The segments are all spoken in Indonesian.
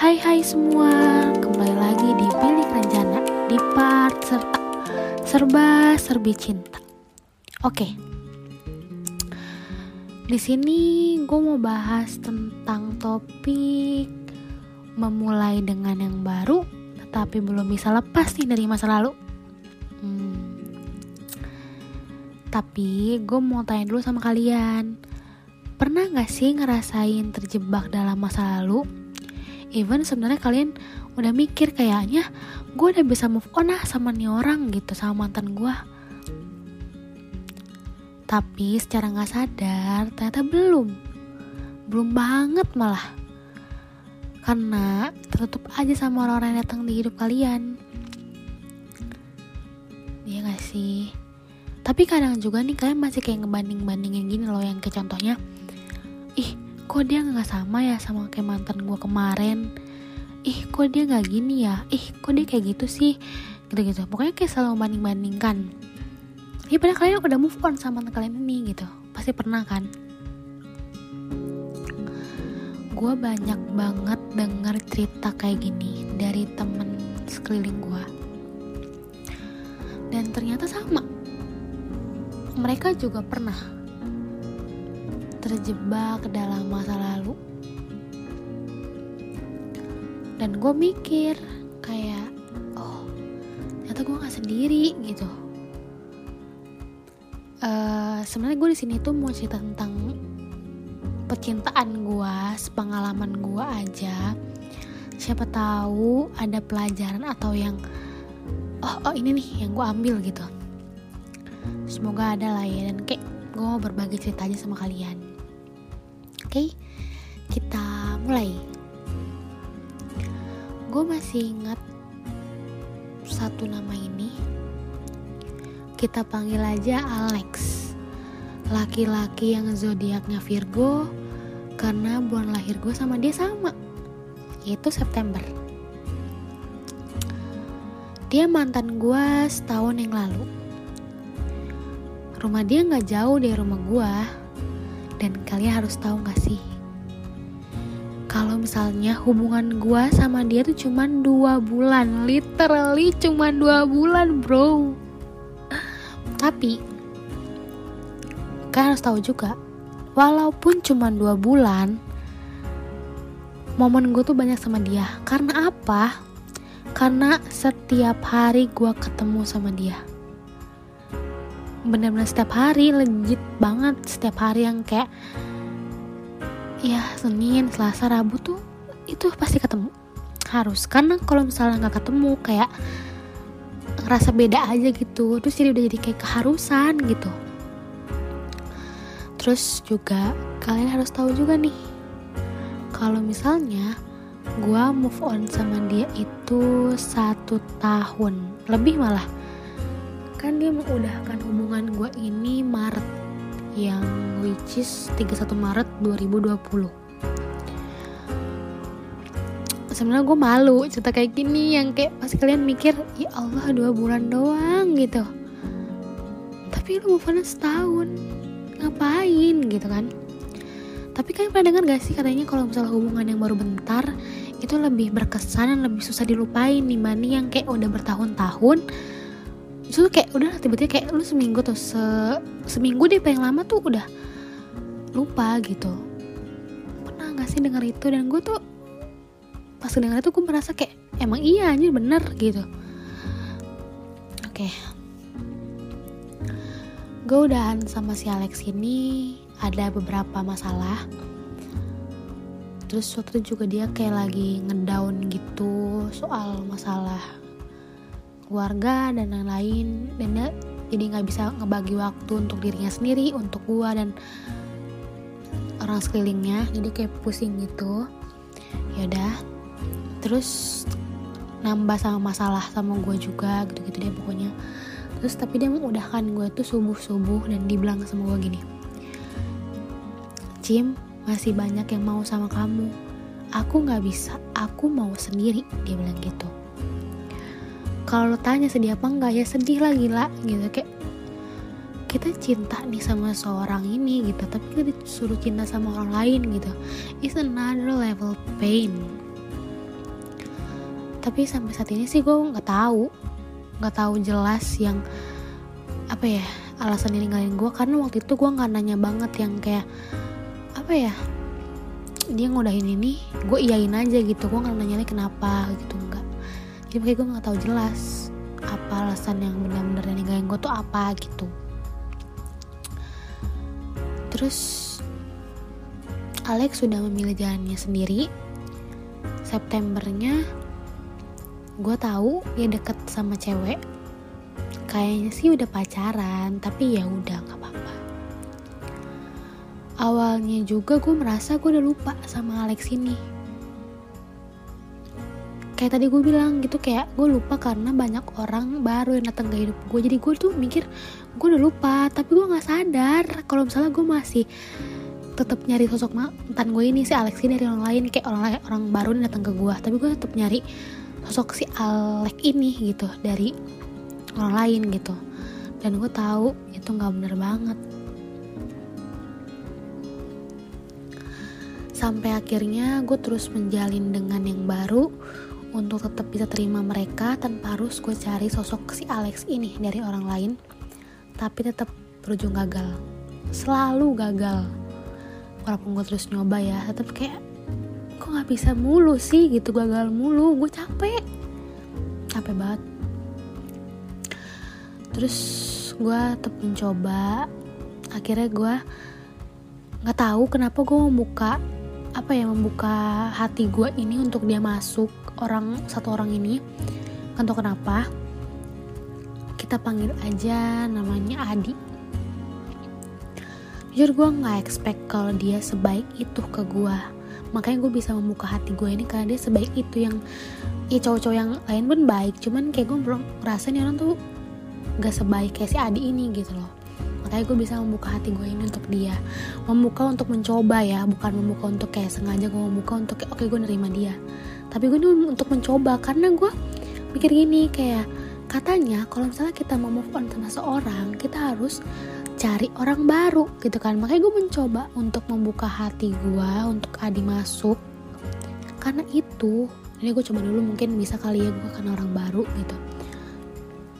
Hai hai semua, kembali lagi di Bilik Renjana di part serta serba serbi cinta. Oke, di sini gue mau bahas tentang topik memulai dengan yang baru, tetapi belum bisa lepas nih dari masa lalu. Hmm. Tapi gue mau tanya dulu sama kalian, pernah gak sih ngerasain terjebak dalam masa lalu? Even sebenarnya kalian udah mikir kayaknya gue udah bisa move on lah sama nih orang gitu sama mantan gue tapi secara nggak sadar ternyata belum. Belum banget malah. Karena tertutup aja sama orang-orang yang datang di hidup kalian. Iya gak sih? Tapi kadang juga nih kalian masih kayak ngebanding-bandingin gini loh yang kayak contohnya kok dia nggak sama ya sama kayak mantan gue kemarin? Ih kok dia nggak gini ya? Ih kok dia kayak gitu sih? Gitu gitu pokoknya kayak selalu banding bandingkan ya padahal kalian udah move on sama mantan kalian ini gitu. Pasti pernah kan? Gue banyak banget denger cerita kayak gini dari temen sekeliling gue dan ternyata sama. Mereka juga pernah terjebak dalam masa lalu. Dan gue mikir kayak oh ternyata gue nggak sendiri gitu. Uh, sebenarnya gue di sini tuh mau cerita tentang percintaan gue pengalaman gue aja. Siapa tahu ada pelajaran atau yang oh oh ini nih yang gue ambil gitu. Semoga ada lah ya dan kayak gue mau berbagi cerita aja sama kalian okay, kita mulai. Gue masih ingat satu nama ini. Kita panggil aja Alex. Laki-laki yang zodiaknya Virgo karena bulan lahir gue sama dia sama, yaitu September. Dia mantan gue setahun yang lalu. Rumah dia nggak jauh dari rumah gue, dan kalian harus tahu gak sih? Kalau misalnya hubungan gue sama dia tuh cuma dua bulan, literally cuma dua bulan, bro. Tapi kalian harus tahu juga, walaupun cuma dua bulan, momen gue tuh banyak sama dia. Karena apa? Karena setiap hari gue ketemu sama dia bener-bener setiap hari legit banget. Setiap hari yang kayak ya Senin Selasa Rabu tuh itu pasti ketemu. Harus karena kalau misalnya nggak ketemu kayak ngerasa beda aja gitu. Terus jadi udah jadi kayak keharusan gitu. Terus juga kalian harus tahu juga nih kalau misalnya gue move on sama dia itu satu tahun. Lebih malah kan dia mengudahkan hubungan gue ini Maret yang which is 31 Maret 2020 sebenarnya gue malu cerita kayak gini yang kayak pasti kalian mikir ya Allah dua bulan doang gitu. Tapi lu move setahun ngapain gitu kan? Tapi kalian pernah dengar gak sih katanya kalau misalnya hubungan yang baru bentar itu lebih berkesan dan lebih susah dilupain dibanding yang kayak udah bertahun-tahun itu kayak udah tiba-tiba kayak lu seminggu tuh se seminggu deh paling lama tuh udah lupa gitu. Pernah gak sih denger itu? Dan gue tuh pas denger itu gue merasa kayak emang iya aja bener gitu. Oke. Okay. gue udahan sama si Alex ini ada beberapa masalah. Terus waktu itu juga dia kayak lagi ngedown gitu soal masalah keluarga dan lain-lain. Dan dia jadi nggak bisa ngebagi waktu untuk dirinya sendiri untuk gua dan orang sekelilingnya. Jadi kayak pusing gitu. Ya udah. Terus nambah sama masalah sama gue juga gitu-gitu deh pokoknya. Terus tapi dia mengudahkan gue tuh subuh-subuh dan dibilang sama gue gini Cim masih banyak yang mau sama kamu. Aku nggak bisa aku mau sendiri dia bilang gitu kalau lo tanya sedih apa enggak ya sedih lah gila gitu. Kayak kita cinta nih sama seorang ini gitu. Tapi kita disuruh cinta sama orang lain gitu. It's another level pain. Tapi sampai saat ini sih gue nggak tahu. Nggak tahu jelas yang apa ya alasan dia ninggalin gue karena waktu itu gue nggak nanya banget yang kayak apa ya dia ngudahin ini gue iyain aja gitu. Gue nggak nanya kenapa gitu jadi makanya gue nggak tahu jelas apa alasan yang benar-benar dia ninggalin gue tuh apa gitu. Terus Alex sudah memilih jalannya sendiri. Septembernya gue tahu dia deket sama cewek. Kayaknya sih udah pacaran tapi ya udah nggak apa-apa. Awalnya juga gue merasa gue udah lupa sama Alex ini kayak tadi gue bilang gitu kayak gue lupa karena banyak orang baru yang datang ke hidup gue jadi gue tuh mikir gue udah lupa tapi gue nggak sadar kalau misalnya gue masih tetap nyari sosok mantan gue ini si Alex ini dari orang lain kayak orang lain orang baru yang datang ke gue tapi gue tetap nyari sosok si Alex ini gitu dari orang lain gitu. Dan gue tahu itu nggak bener banget. Sampai akhirnya gue terus menjalin dengan yang baru untuk tetap bisa terima mereka tanpa harus gue cari sosok si Alex ini dari orang lain. Tapi tetap berujung gagal. Selalu gagal. Walaupun gue terus nyoba ya tetap kayak kok nggak bisa mulu sih? Gitu gagal mulu. Gue capek. Capek banget. Terus gue tetap mencoba. Akhirnya gue nggak tahu kenapa gue membuka apa ya membuka hati gue ini untuk dia masuk orang satu orang ini kan kenapa kita panggil aja namanya Adi. Jujur gue nggak expect kalau dia sebaik itu ke gue makanya gue bisa membuka hati gue ini karena dia sebaik itu yang ya cowok-cowok yang lain pun baik. Cuman kayak gue belum ngerasa nih orang tuh gak sebaik kayak si Adi ini gitu loh. Makanya gue bisa membuka hati gue ini untuk dia. Membuka untuk mencoba ya bukan membuka untuk kayak sengaja gue membuka untuk oke okay, gue nerima dia tapi gue ini untuk mencoba karena gue mikir gini kayak katanya kalau misalnya kita mau move on sama seorang kita harus cari orang baru gitu kan. Makanya gue mencoba untuk membuka hati gue untuk Adi masuk. Karena itu ini gue coba dulu mungkin bisa kali ya gue akan orang baru gitu.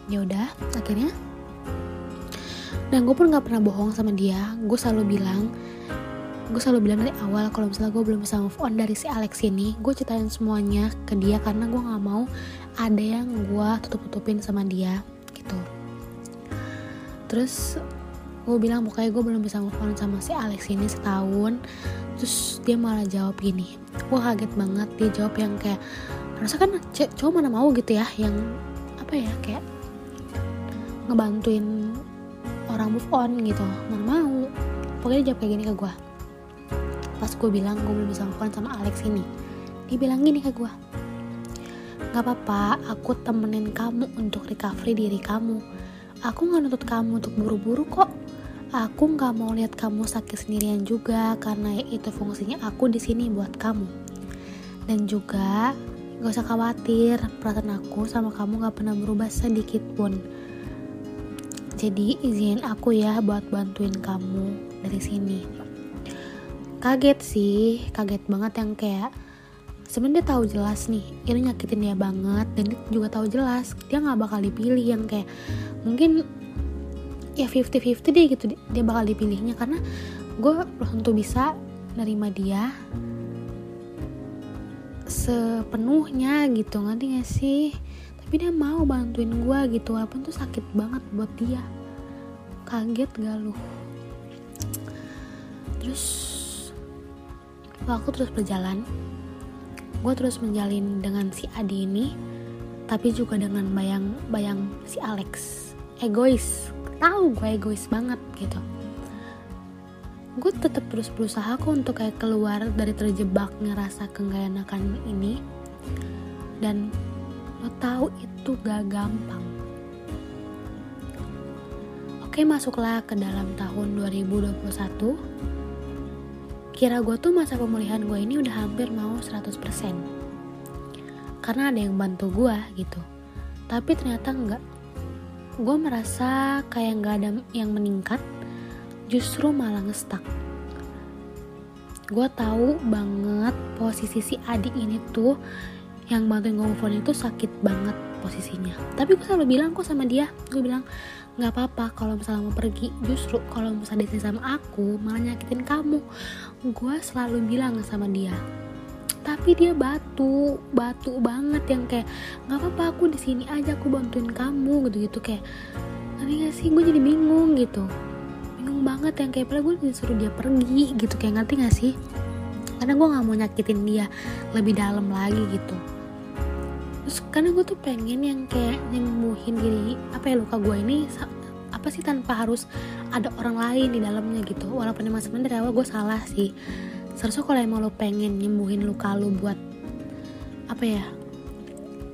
Ya udah akhirnya. Dan gue pun nggak pernah bohong sama dia. Gue selalu bilang gue selalu bilang dari awal kalau misalnya gue belum bisa move on dari si Alex ini gue ceritain semuanya ke dia karena gue nggak mau ada yang gue tutup tutupin sama dia gitu. Terus gue bilang pokoknya gue belum bisa move on sama si Alex ini setahun. Terus dia malah jawab gini gue kaget banget dia jawab yang kayak rasa kan cowok mana mau gitu ya yang apa ya kayak ngebantuin orang move on gitu mana mau. Pokoknya dia jawab kayak gini ke gue pas gue bilang gue belum bisa move sama Alex ini. Dia bilang gini ke gue Gak apa-apa, aku temenin kamu untuk recovery diri kamu. Aku gak nuntut kamu untuk buru-buru kok. Aku nggak mau lihat kamu sakit sendirian juga karena itu fungsinya aku di sini buat kamu. Dan juga gak usah khawatir perasaan aku sama kamu gak pernah berubah sedikit pun. Jadi izin aku ya buat bantuin kamu dari sini kaget sih kaget banget yang kayak sebenarnya tahu jelas nih ini nyakitin dia banget dan dia juga tahu jelas dia nggak bakal dipilih yang kayak mungkin ya 50-50 deh gitu dia bakal dipilihnya. Karena gue belum tentu bisa nerima dia sepenuhnya gitu ngerti gak sih? Tapi dia mau bantuin gue gitu walaupun tuh sakit banget buat dia. Kaget gak lu terus waktu terus berjalan? Gue terus menjalin dengan si Adi ini tapi juga dengan bayang bayang si Alex. Egois. Tahu gue egois banget gitu. Gue tetap terus berusaha kok untuk kayak keluar dari terjebaknya rasa keenggak ini. Dan lo tahu itu gak gampang. Oke masuklah ke dalam tahun 2021 kira gue tuh masa pemulihan gue ini udah hampir mau 100% karena ada yang bantu gue gitu. Tapi ternyata enggak. Gue merasa kayak gak ada yang meningkat justru malah ngestak gue tahu banget posisi si adik ini tuh yang bantuin gue move on itu sakit banget posisinya. Tapi gue selalu bilang kok sama dia gue bilang nggak apa-apa kalau misalnya mau pergi justru kalau misalnya dating sama aku malah nyakitin kamu. Gue selalu bilang sama dia tapi dia batu batu banget yang kayak nggak apa-apa aku di sini aja aku bantuin kamu gitu gitu kayak nanti gak sih gue jadi bingung gitu. Bingung banget yang kayak padahal gue disuruh dia pergi gitu kayak ngerti gak sih? Karena gue nggak mau nyakitin dia lebih dalam lagi gitu. Terus karena gue tuh pengen yang kayak nyembuhin diri apa ya luka gue ini apa sih tanpa harus ada orang lain di dalamnya gitu. Walaupun emang sebenarnya dari awal gue salah sih. Seharusnya kalau emang lo pengen nyembuhin luka lo buat apa ya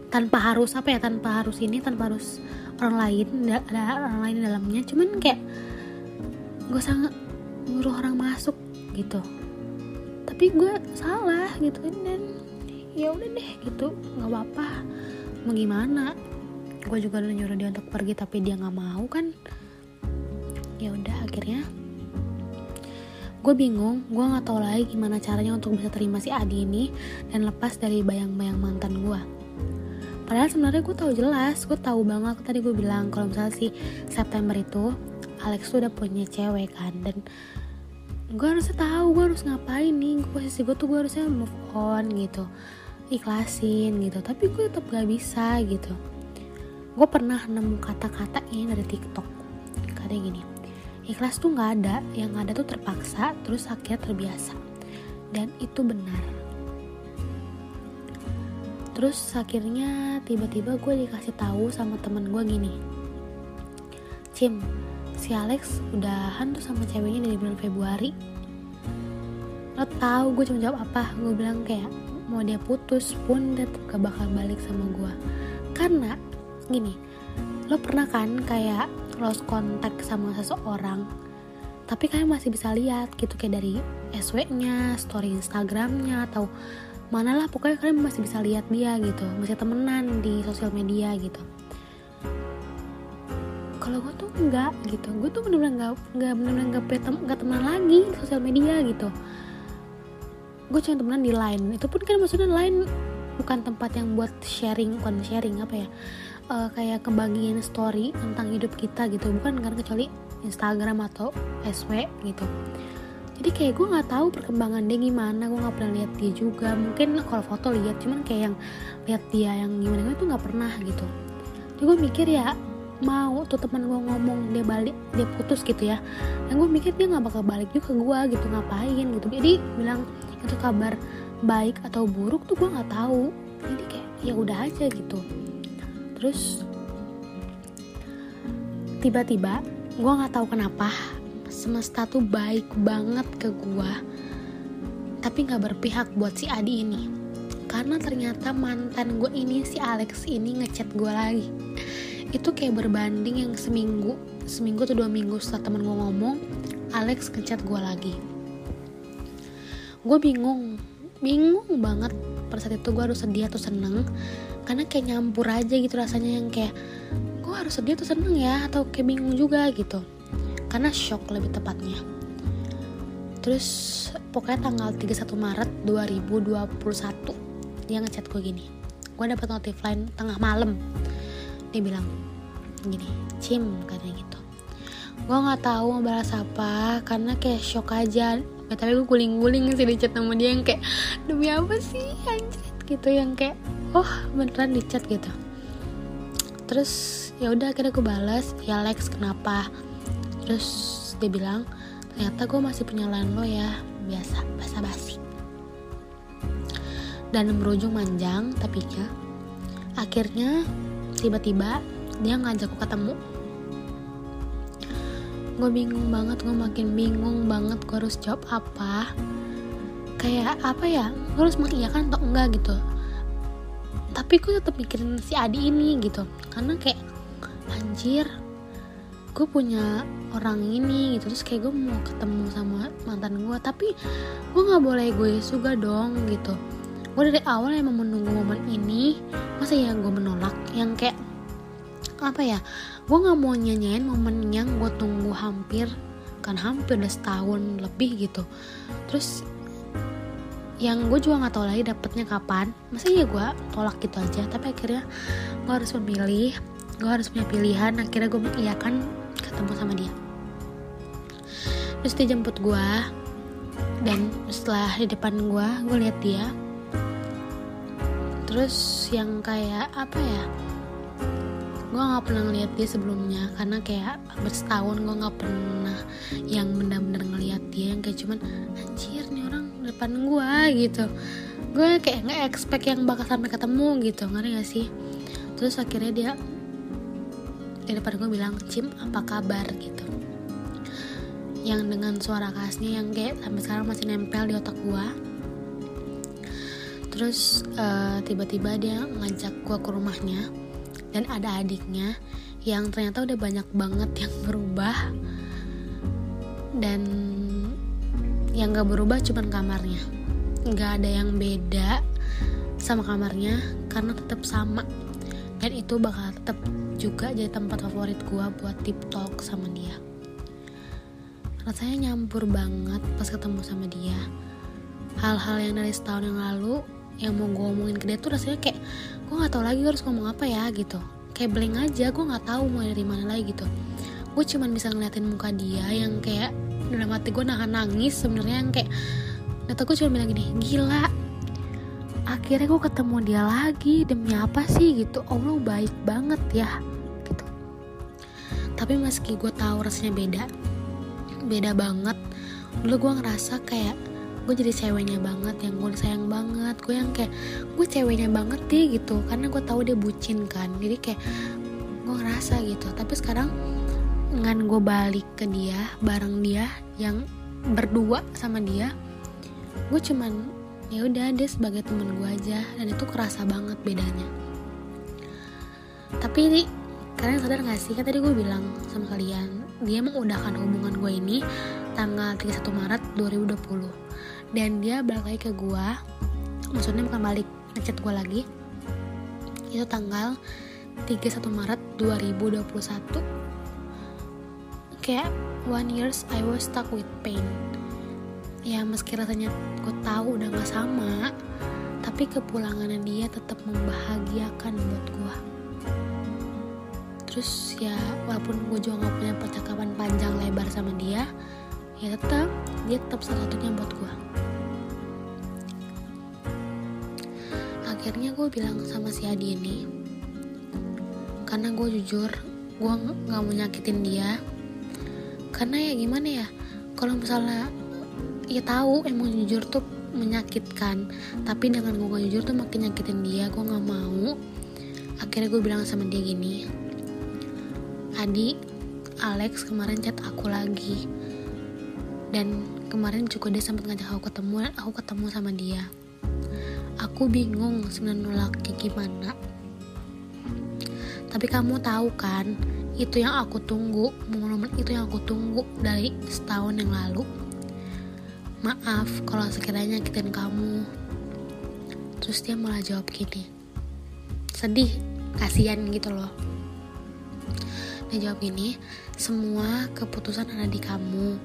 tanpa harus apa ya tanpa harus ini tanpa harus orang lain ada orang lain di dalamnya. Cuman kayak gue sangat nyuruh orang masuk gitu. Tapi gue salah gitu. Dan ya udah deh gitu nggak apa-apa. Mau gimana gue juga udah nyuruh dia untuk pergi tapi dia nggak mau kan. Ya udah akhirnya gue bingung. Gue nggak tahu lagi gimana caranya untuk bisa terima si Adi ini dan lepas dari bayang-bayang mantan gue padahal sebenarnya gue tahu jelas gue tahu banget tadi gue bilang kalau misalnya si September itu Alex tuh udah punya cewek kan. Dan gue harusnya tahu gue harus ngapain nih posisi gue tuh gue harusnya move on gitu ikhlasin gitu. Tapi gue tetap gak bisa gitu gue pernah nemu kata-kata ini dari TikTok. Kayak gini ikhlas tuh nggak ada yang ada tuh terpaksa terus akhirnya terbiasa. Dan itu benar. Terus akhirnya tiba-tiba gue dikasih tahu sama temen gue gini Cim si Alex udahan tuh sama ceweknya dari bulan Februari. Lo tau gue cuma jawab apa? Gue bilang kayak mau dia putus pun tetap gak bakal balik sama gue karena gini lo pernah kan kayak lost contact sama seseorang tapi kalian masih bisa lihat gitu kayak dari SW-nya, story Instagramnya atau mana lah pokoknya kalian masih bisa lihat dia gitu masih temenan di sosial media gitu. Kalau gue tuh enggak gitu gue tuh bener-bener enggak enggak bener-bener enggak tem enggak temenan lagi di sosial media gitu. Gue cuma temenan di line itu pun kan maksudnya line bukan tempat yang buat sharing bukan sharing apa ya uh, kayak kebagian story tentang hidup kita gitu. Bukan kan kecuali Instagram atau SW gitu. Jadi kayak gue nggak tahu perkembangan dia gimana gue nggak pernah lihat dia juga. Mungkin kalau foto lihat cuman kayak yang lihat dia yang gimana gue tuh nggak pernah gitu. Jadi gue mikir ya mau tuh teman gue ngomong dia balik dia putus gitu ya. Dan gue mikir dia nggak bakal balik juga ke gue gitu ngapain gitu. Jadi bilang itu kabar baik atau buruk tuh gue nggak tahu. Jadi kayak ya udah aja gitu. Terus tiba-tiba gue nggak tahu kenapa semesta tuh baik banget ke gue tapi nggak berpihak buat si Adi ini. Karena ternyata mantan gue ini si Alex ini ngechat gue lagi. Itu kayak berbanding yang seminggu seminggu atau dua minggu setelah temen gue ngomong Alex ngechat gue lagi. Gue bingung bingung banget. Pada saat itu gue harus sedih atau seneng. Karena kayak nyampur aja gitu rasanya yang kayak gue harus sedih atau seneng ya? Atau kayak bingung juga gitu. Karena shock lebih tepatnya. Terus pokoknya tanggal 31 Maret 2021 dia ngechat gue gini. Gue dapet notif lain tengah malam. Dia bilang gini cim katanya gitu. Gue nggak tahu mau balas apa karena kayak shock aja tapi gue guling-guling sih di chat sama dia yang kayak demi apa sih anjir? Gitu yang kayak oh beneran di chat gitu. Terus ya udah akhirnya gue balas ya Lex kenapa? Terus dia bilang ternyata gue masih punya lain lo ya biasa basa basi dan berujung manjang tapi ya akhirnya tiba-tiba dia ngajak gue ketemu gue bingung banget gue makin bingung banget gue harus jawab apa. Kayak apa ya gue harus mengiyakan atau enggak gitu. Tapi gue tetap mikirin si Adi ini gitu. Karena kayak anjir gue punya orang ini gitu. Terus kayak gue mau ketemu sama mantan gue tapi gue nggak boleh gue juga dong gitu. Gue dari awal emang menunggu momen ini masa ya gue menolak? Yang kayak apa ya? Gue nggak mau nyanyain momen yang gue tunggu hampir kan hampir udah setahun lebih gitu. Terus yang gue juga nggak tahu lagi dapetnya kapan. Masa iya gue tolak gitu aja tapi akhirnya gue harus memilih gue harus punya pilihan. Akhirnya gue mengiyakan ketemu sama dia. Terus dia jemput gue dan setelah di depan gue gue lihat dia. Terus yang kayak apa ya gue nggak pernah ngeliat dia sebelumnya karena kayak hampir setahun gue nggak pernah yang benar-benar ngeliat dia yang kayak cuman anjir nih orang depan gue gitu. Gue kayak nggak expect yang bakal sampai ketemu gitu. Ngerti gak sih? Terus akhirnya dia di depan gue bilang Cim apa kabar? Gitu. Yang dengan suara khasnya yang kayak sampai sekarang masih nempel di otak gue terus uh, tiba-tiba dia ngajak gue ke rumahnya dan ada adiknya yang ternyata udah banyak banget yang berubah. Dan yang gak berubah cuman kamarnya. Gak ada yang beda sama kamarnya karena tetap sama. Dan itu bakal tetap juga jadi tempat favorit gue buat tip talk sama dia. Rasanya nyampur banget pas ketemu sama dia. Hal-hal yang dari setahun yang lalu yang mau gue omongin ke dia tuh rasanya kayak gue nggak tahu lagi harus ngomong apa ya gitu. Kayak blank aja gue nggak tahu mau dari mana lagi gitu. Gue cuman bisa ngeliatin muka dia yang kayak dalam hati gue nahan nangis sebenarnya yang kayak data gue cuma bilang gini gila akhirnya gue ketemu dia lagi demi apa sih? Gitu. Allah baik banget ya gitu. Tapi meski gue tahu rasanya beda beda banget dulu gue ngerasa kayak gue jadi ceweknya banget yang gue sayang banget. Gue yang kayak gue ceweknya banget deh gitu. Karena gue tahu dia bucin kan. Jadi kayak gue ngerasa gitu. Tapi sekarang dengan gue balik ke dia bareng dia yang berdua sama dia gue cuman ya udah dia sebagai temen gue aja. Dan itu kerasa banget bedanya. Tapi ini kalian sadar gak sih? Kan tadi gue bilang sama kalian dia mengudahkan hubungan gue ini tanggal 31 Maret 2020 dan dia balik lagi ke gue maksudnya bukan balik ngechat gue lagi. Itu tanggal 31 Maret 2021 kayak one years I was stuck with pain. Ya meski rasanya gue tahu udah gak sama tapi kepulangannya dia tetap membahagiakan buat gue terus ya walaupun gue juga gak punya percakapan panjang lebar sama dia ya tetap dia tetap salah satunya buat gue akhirnya gue bilang sama si Adi ini karena gue jujur gue nggak mau nyakitin dia. Karena ya gimana ya kalau misalnya ya tahu emang jujur tuh menyakitkan tapi dengan gue gak jujur tuh makin nyakitin dia gue nggak mau. Akhirnya gue bilang sama dia gini Adi, Alex kemarin chat aku lagi. Dan kemarin juga dia sempat ngajak aku ketemu aku ketemu sama dia aku bingung sebenarnya nolaknya gimana. Tapi kamu tahu kan itu yang aku tunggu momen-momen itu yang aku tunggu dari setahun yang lalu. Maaf kalau sekiranya nyakitin kamu. Terus dia malah jawab gini sedih kasihan gitu loh. Dia jawab gini semua keputusan ada di kamu.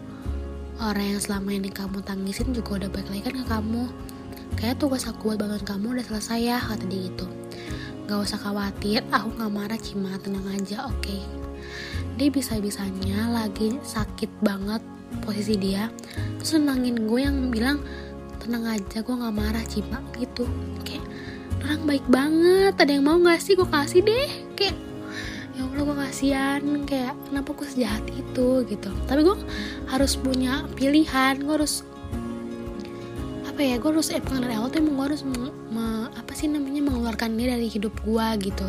Orang yang selama ini kamu tangisin juga udah balik lagi kan ke kamu kayak tugas aku buat bantuin kamu udah selesai ya kata dia gitu. Gak usah khawatir aku gak marah cima. Tenang aja oke. Okay? dia bisa-bisanya lagi sakit banget posisi dia. Terus senangin gue yang bilang tenang aja gue gak marah cima gitu. Kayak orang baik banget ada yang mau gak sih gue kasih deh? Kayak ya allah gue kasihan. Kayak kenapa gue sejahat itu? Gitu. Tapi gue harus punya pilihan gue harus apa ya gue harus eh pengen awal tuh emang gue harus me, me, apa sih namanya mengeluarkan dia dari hidup gue gitu.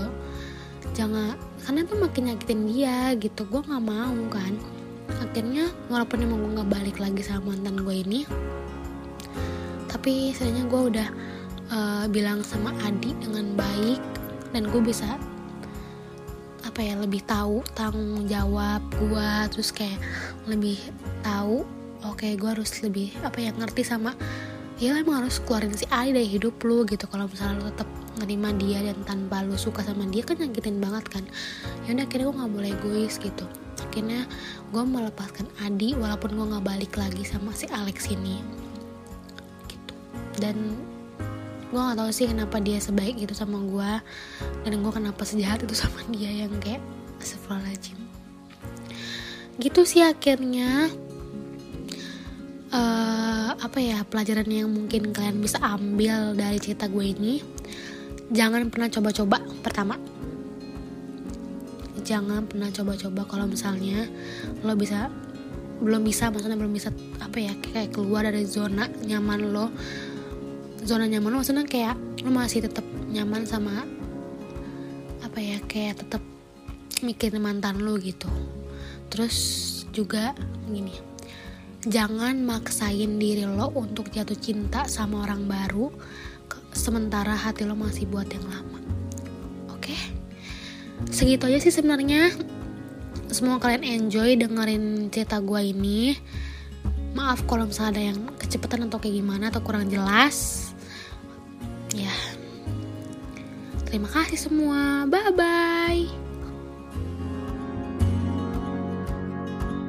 Jangan karena itu makin nyakitin dia gitu gue nggak mau kan. Akhirnya walaupun emang gue nggak balik lagi sama mantan gue ini tapi sebenarnya gue udah uh, bilang sama Adi dengan baik dan gue bisa apa ya lebih tahu tanggung jawab gue terus kayak lebih tahu oke okay, gue harus lebih apa ya ngerti sama ya emang harus keluarin si Ali dari hidup lu gitu. Kalau misalnya lu tetap nerima dia dan tanpa lu suka sama dia kan nyakitin banget kan. Ya udah akhirnya gue nggak boleh egois gitu. Akhirnya gue melepaskan Adi walaupun gue nggak balik lagi sama si Alex ini. Gitu. Dan gue gak tahu sih kenapa dia sebaik itu sama gue dan gue kenapa sejahat itu sama dia yang kayak astagfirullahaladzim gitu sih akhirnya uh, apa ya pelajaran yang mungkin kalian bisa ambil dari cerita gue ini jangan pernah coba-coba pertama. Jangan pernah coba-coba kalau misalnya lo bisa belum bisa maksudnya belum bisa apa ya kayak keluar dari zona nyaman lo. Zona nyaman lo maksudnya kayak lo masih tetap nyaman sama apa ya kayak tetap mikirin mantan lo gitu. Terus juga gini jangan maksain diri lo untuk jatuh cinta sama orang baru sementara hati lo masih buat yang lama. Oke? Segitu aja sih sebenarnya. Semoga kalian enjoy dengerin cerita gue ini. Maaf kalau misalnya ada yang kecepatan atau kayak gimana atau kurang jelas. Ya. Terima kasih semua. Bye bye